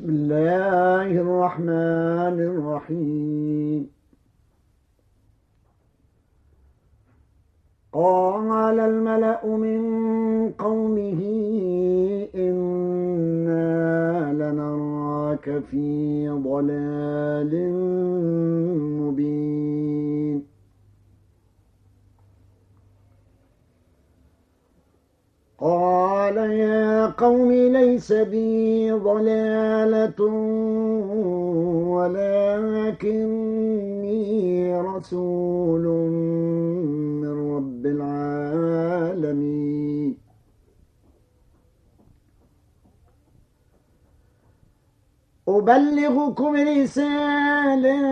بسم الله الرحمن الرحيم. قال الملأ من قومه إنا لنراك في ضلال مبين. قال يا قوم ليس بي ضلالة ولكني رسول من رب العالمين. أبلغكم رسالات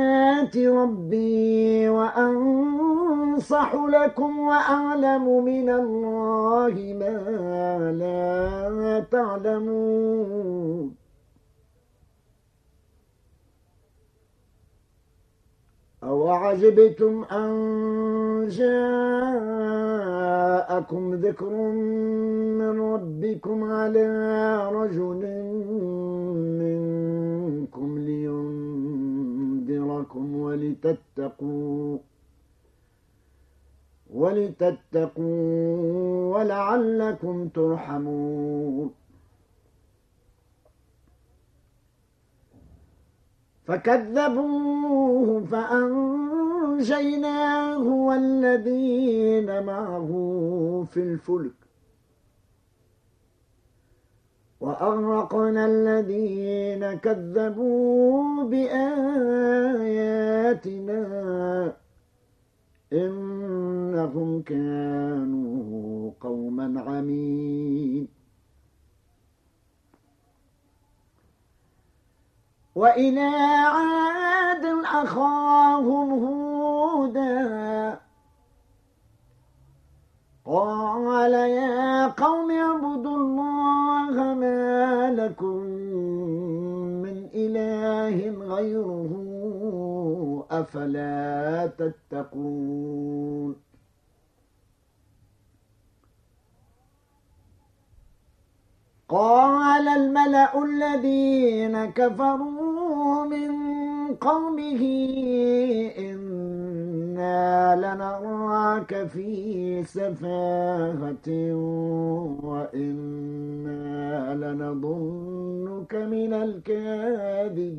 ربي وأنصح لكم وأعلم من الله ما لا تعلمون. أو عجبتم أن جاءكم ذكر من ربكم على رجل منكم لينذركم ولتتقوا ولتتقوا ولعلكم ترحمون. فكذبوه فأنجيناه والذين معه في الفلك. وأغرقنا الذين كذبوا بآياتنا إنهم كانوا قوما عمين. وإلى عاد أخاهم هودا. قال يا قوم اعبدوا الله ما لكم من إله غيره أفلا تتقون. قال الملأ الذين كفروا من قومه إنا لنراك في سفاهة وإنا لنظنك من الكاذبين.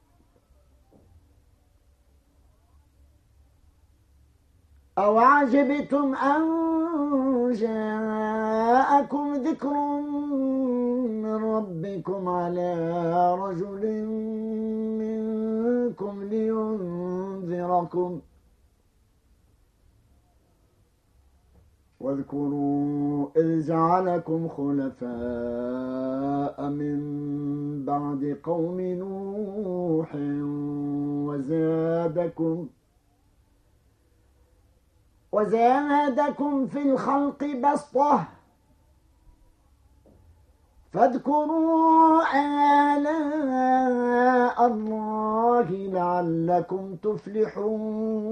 أو عجبتم أن جاءكم ذكر من ربكم على رجل منكم لينذركم واذكروا إذ جعلكم خلفاء من بعد قوم نوح وزادكم ۖ وزادكم في الخلق بسطة. فاذكروا آلاء الله لعلكم تفلحون.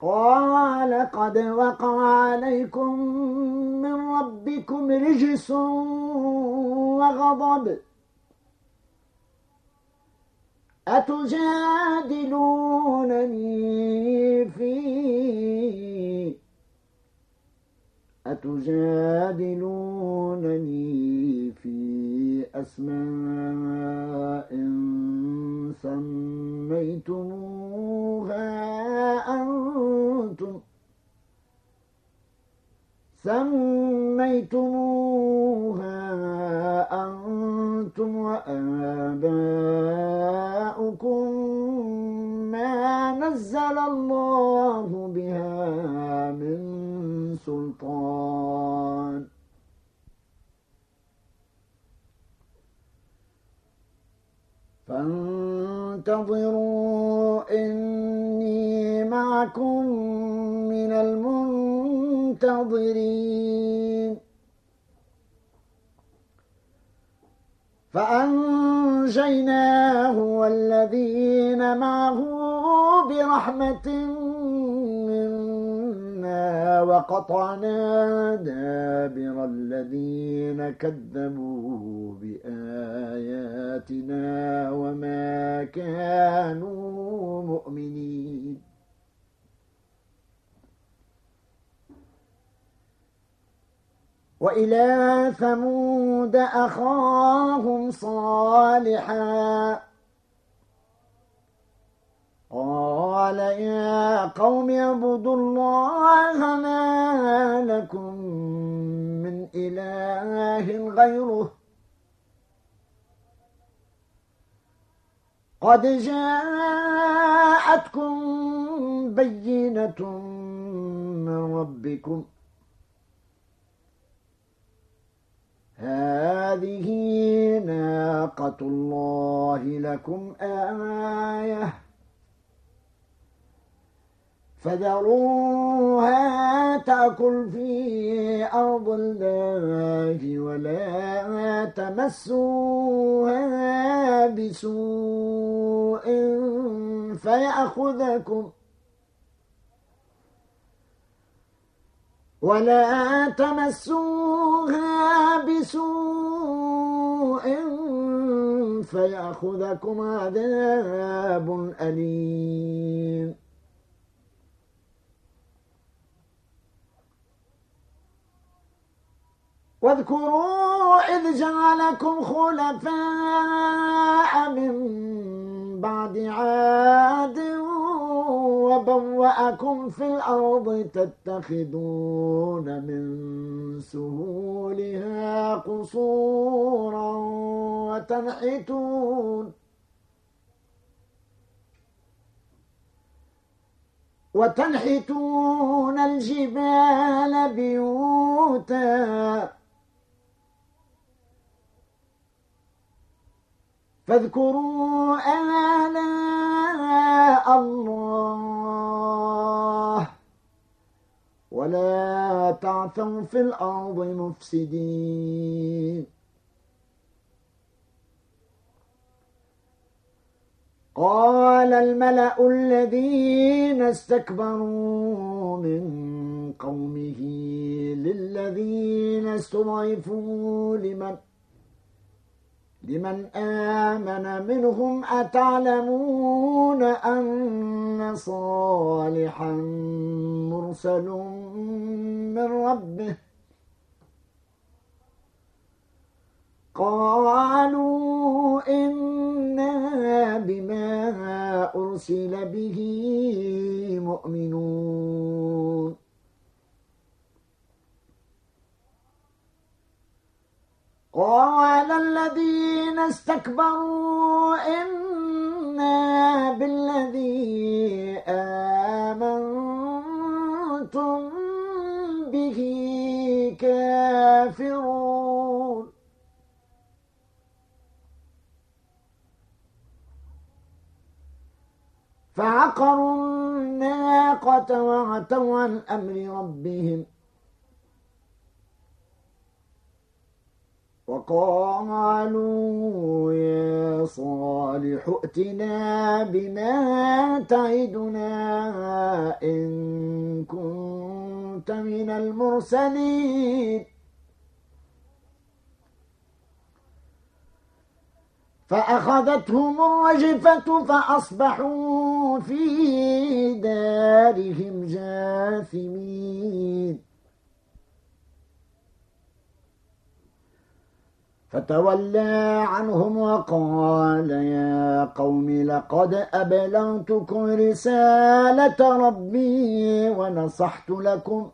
قال قد وقع عليكم من ربكم رجس وغضب. أتجادلونني في أتجادلونني في أسماء سميتموها أنتم سميتموها أنتم وآباؤكم ما نزل الله بها من سلطان. فانتظروا إني معكم المنتظرين. فأنجيناه والذين معه برحمة منا وقطعنا دابر الذين كذبوا بآياتنا وما كانوا مؤمنين. وإلى ثمود أخاهم صالحا. قال يا قوم اعبدوا الله ما لكم من إله غيره. قد جاءتكم بينة من ربكم هذه ناقة الله لكم آية فذروها تأكل في أرض الله ولا تمسوها بسوء فيأخذكم ولا تمسوها بسوء فيأخذكم عذاب أليم. واذكروا إذ جعلكم خلفاء من بعد عاد وبوأكم في الأرض تتخذون من سهولها قصورا وتنحتون وتنحتون الجبال بيوتا فاذكروا آلاء الله ولا تعثوا في الأرض مفسدين. قال الملأ الذين استكبروا من قومه للذين استضعفوا لمن لمن آمن منهم أتعلمون أن صالحا مرسل من ربه؟ قالوا إنا بما أرسل به مؤمنون. قال الذين استكبروا إنا بالذي آمنتم به كافرون. فعقروا الناقة وعتوا عن أمر ربهم. وقالوا يا صالح ائتنا بما تعدنا إن كنت من المرسلين. فأخذتهم الرجفة فأصبحوا في دارهم جاثمين. فتولى عنهم وقال يا قوم لقد أبلغتكم رسالة ربي ونصحت لكم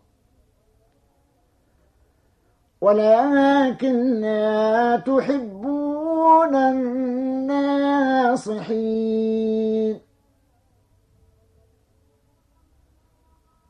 ولكن لا تحبون الناصحين.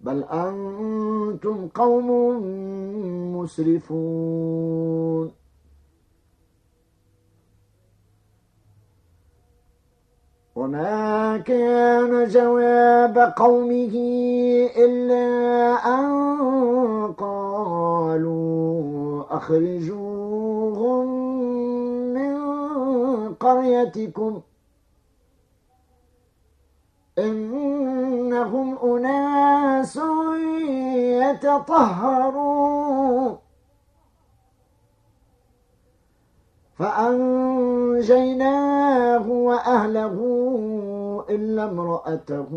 بل أنتم قوم مسرفون. وما كان جواب قومه إلا أن قالوا أخرجوهم من قريتكم إنهم أناس يتطهرون. فأنجيناه وأهله إلا امرأته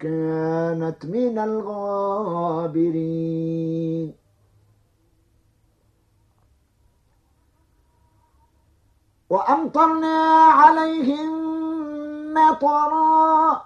كانت من الغابرين. وأمطرنا عليهم مطرا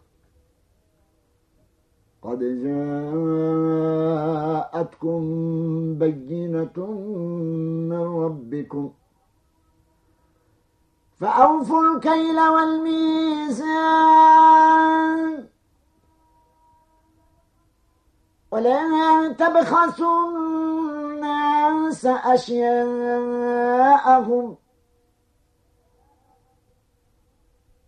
قد جاءتكم بينة من ربكم. فأوفوا الكيل والميزان ولا تبخسوا الناس أشياءهم.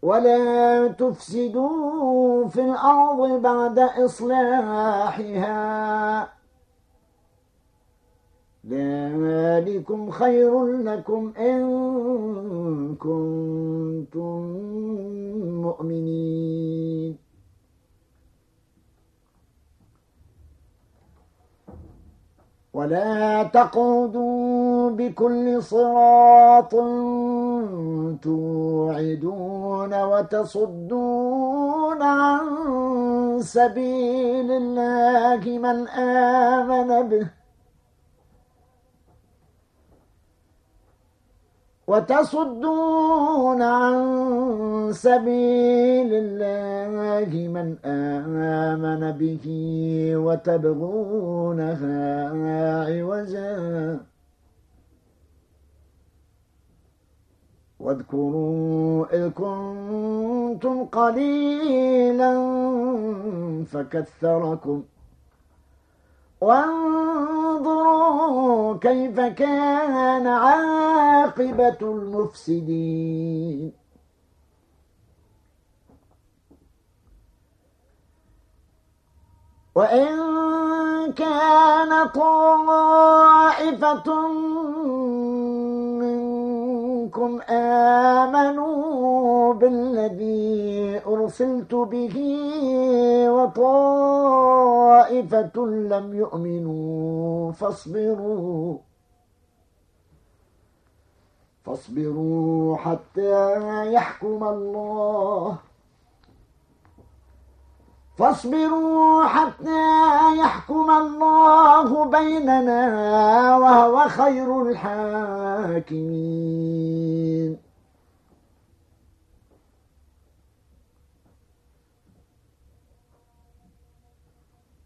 ولا تفسدوا في الأرض بعد إصلاحها. ذلكم خير لكم إن كنتم مؤمنين. ولا تقعدوا بكل صراط توعدون وتصدون عن سبيل الله من آمن به. وتصدون عن سبيل الله من آمن به وتبغونها عوجا. واذكروا إذ كنتم قليلا فكثركم. وانظروا كيف كان عاقبة المفسدين. وإن كان طائفة منكم آمنوا بالذي أرسلت به وطائفة لم يؤمنوا فاصبروا. فاصبروا حتى يحكم الله. فاصبروا حتى يحكم الله بيننا وهو خير الحاكمين.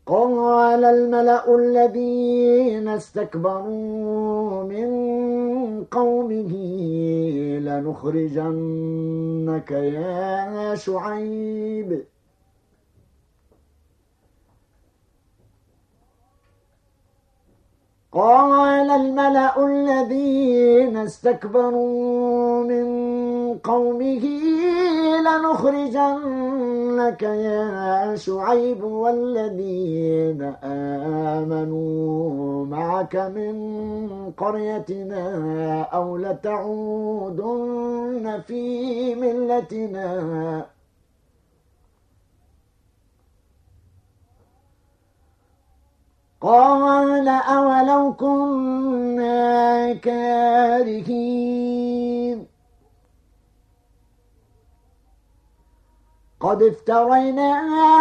قال الملأ الذين استكبروا من قومه لنخرجنك يا شعيب. قال الملأ الذين استكبروا من قومه لنخرجنك يا شعيب والذين آمنوا معك من قريتنا أو لتعودن في ملتنا قال أولو كنا كارهين. قد افترينا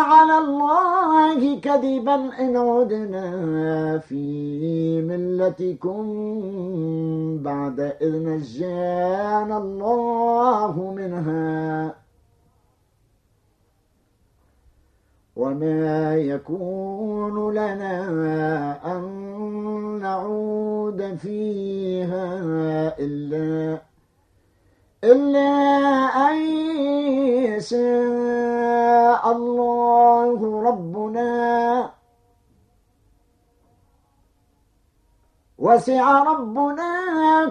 على الله كذبا إن عدنا في ملتكم بعد إذ نجانا الله منها. وما يكون لنا أن نعود فيها إلا إلا أن يشاء الله ربنا وسع ربنا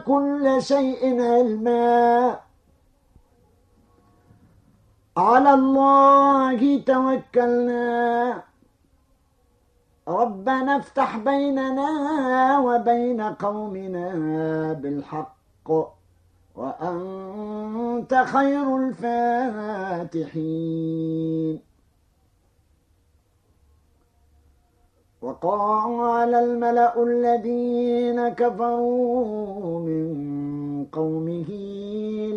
كل شيء علما على الله توكلنا. ربنا افتح بيننا وبين قومنا بالحق. وأنت خير الفاتحين. وقال الملأ الذين كفروا من قومه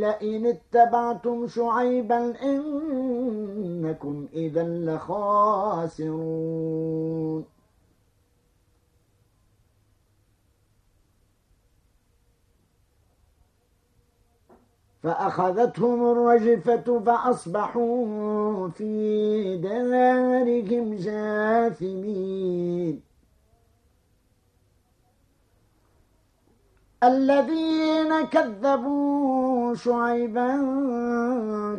لئن اتبعتم شعيبا إنكم إذا لخاسرون. فأخذتهم الرجفة فأصبحوا في دارهم جاثمين. الذين كذبوا شعيبا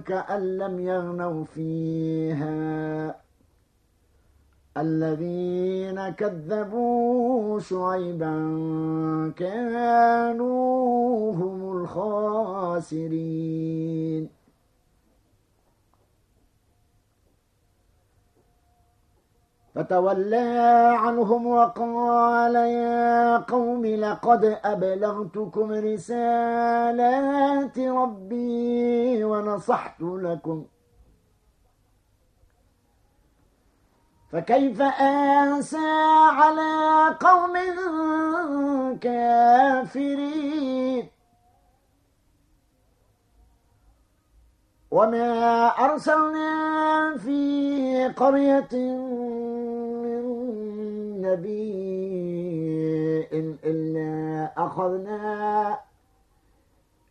كأن لم يغنوا فيها. الذين كذبوا شعيبا كانوا هم الخاسرين. فتولى عنهم وقال يا قوم لقد أبلغتكم رسالات ربي ونصحت لكم فكيف آسى على قوم كافرين؟ وما أرسلنا في قرية من نبي إلا أخذنا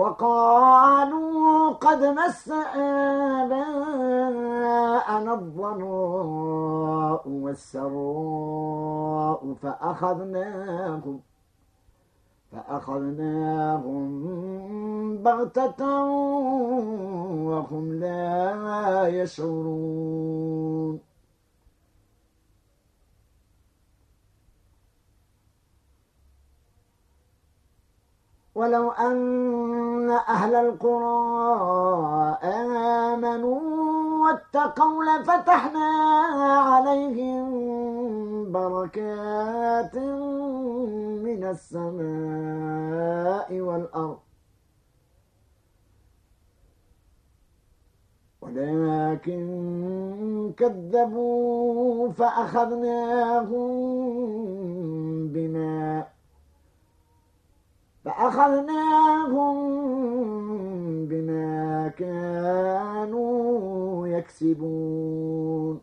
وقالوا قد مس آباءنا الضراء والسراء فأخذناهم فأخذناهم بغتة وهم لا يشعرون. ولو أن أهل القرى آمنوا واتقوا لفتحنا عليهم بركات من السماء والأرض. ولكن كذبوا فأخذناهم بما فأخذناهم بما كانوا يكسبون.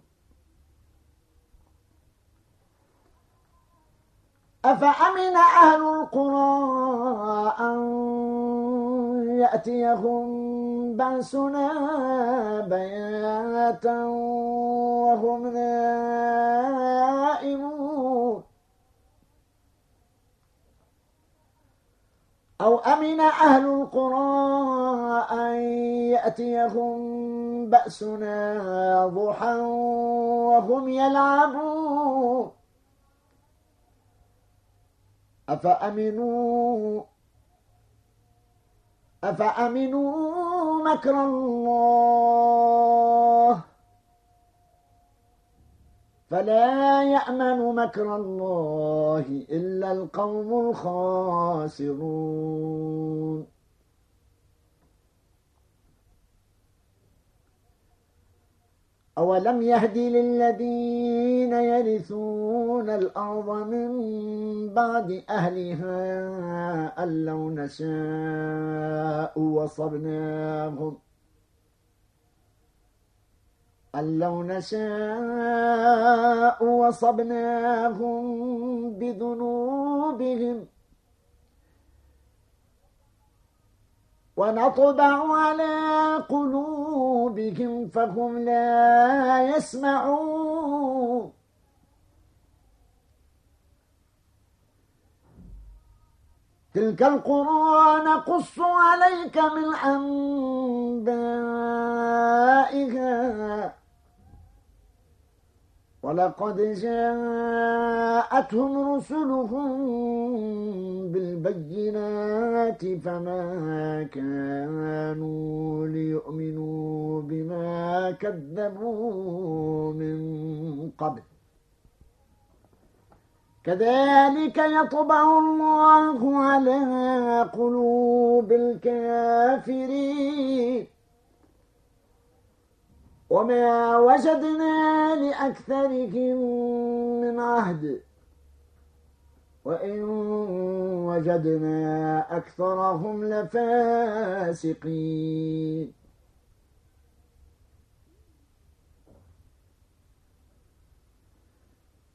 أفأمن أهل القرى أن يأتيهم بأسنا بياتا وهم نائمون؟ أو أمن أهل القرى أن يأتيهم بأسنا ضحى وهم يلعبون. أفأمنوا أفأمنوا مكر الله فلا يأمن مكر الله إلا القوم الخاسرون. أولم يهد للذين يرثون الأرض من بعد أهلها أن لو نشاء وصبناهم أن لو نشاء وصبناهم بذنوبهم ونطبع على قلوبهم فهم لا يسمعون. تلك القرى نقص عليك من أنبائها. ولقد جاءتهم رسلهم بالبينات فما كانوا ليؤمنوا بما كذبوا من قبل. كذلك يطبع الله على قلوب الكافرين. وما وجدنا لأكثرهم من عهد. وإن وجدنا أكثرهم لفاسقين.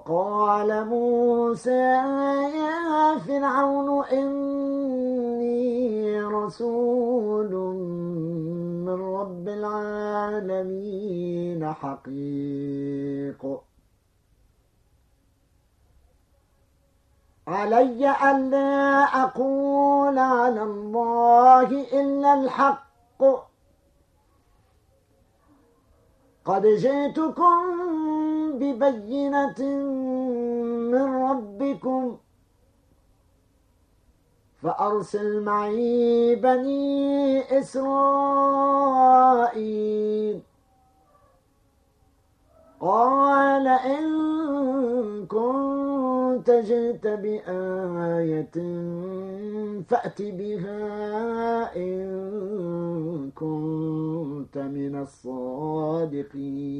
وقال موسى يا فرعون إني رسول من رب العالمين حقيق. علي ألا أقول على الله إلا الحق. قد جئتكم ببينة من ربكم فأرسل معي بني إسرائيل. قال إن كنت جئت بآية فأت بها إن كنت من الصادقين.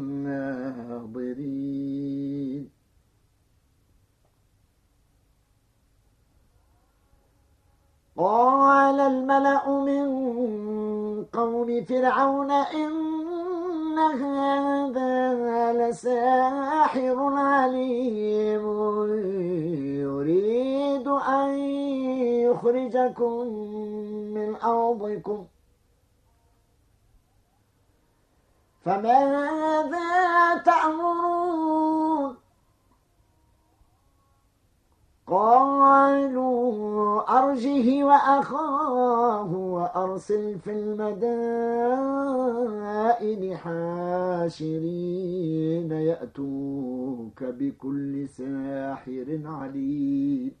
قال الملأ من قوم فرعون إن هذا لساحر عليم يريد أن يخرجكم من أرضكم. فماذا تأمرون؟ قالوا أرجه وأخاه وأرسل في المدائن حاشرين يأتوك بكل ساحر عليم.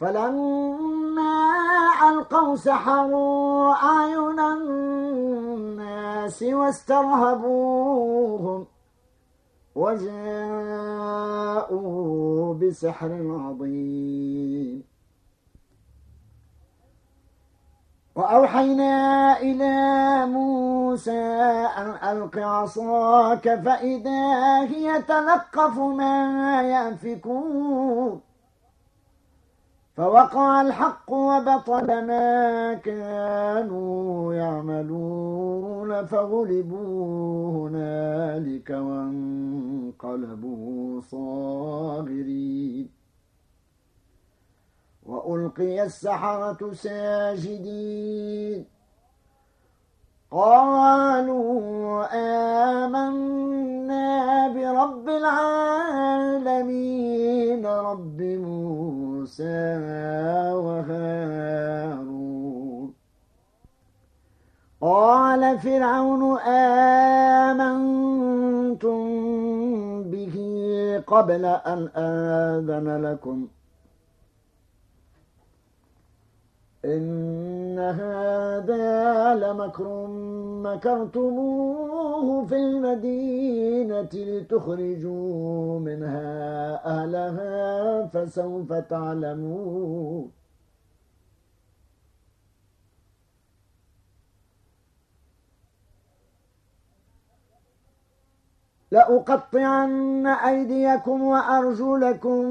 فلما ألقوا سحروا أعين الناس واسترهبوهم وجاءوا بسحر عظيم. وأوحينا إلى موسى أن ألق عصاك فإذا هي تلقف ما يأفكون فوقع الحق وبطل ما كانوا يعملون فغلبوا هنالك وانقلبوا صاغرين. وألقي السحرة ساجدين. قالوا آمنا برب العالمين رب موسى وهارون. قال فرعون آمنتم به قبل أن آذن لكم ۖ. إن هذا لمكر مكرتموه في المدينة لتخرجوا منها أهلها فسوف تعلمون. لأقطعن أيديكم وأرجلكم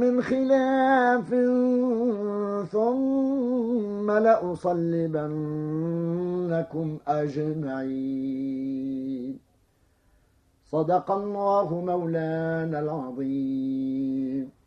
من خلاف ثم لأصلبنكم أجمعين. صدق الله مولانا العظيم.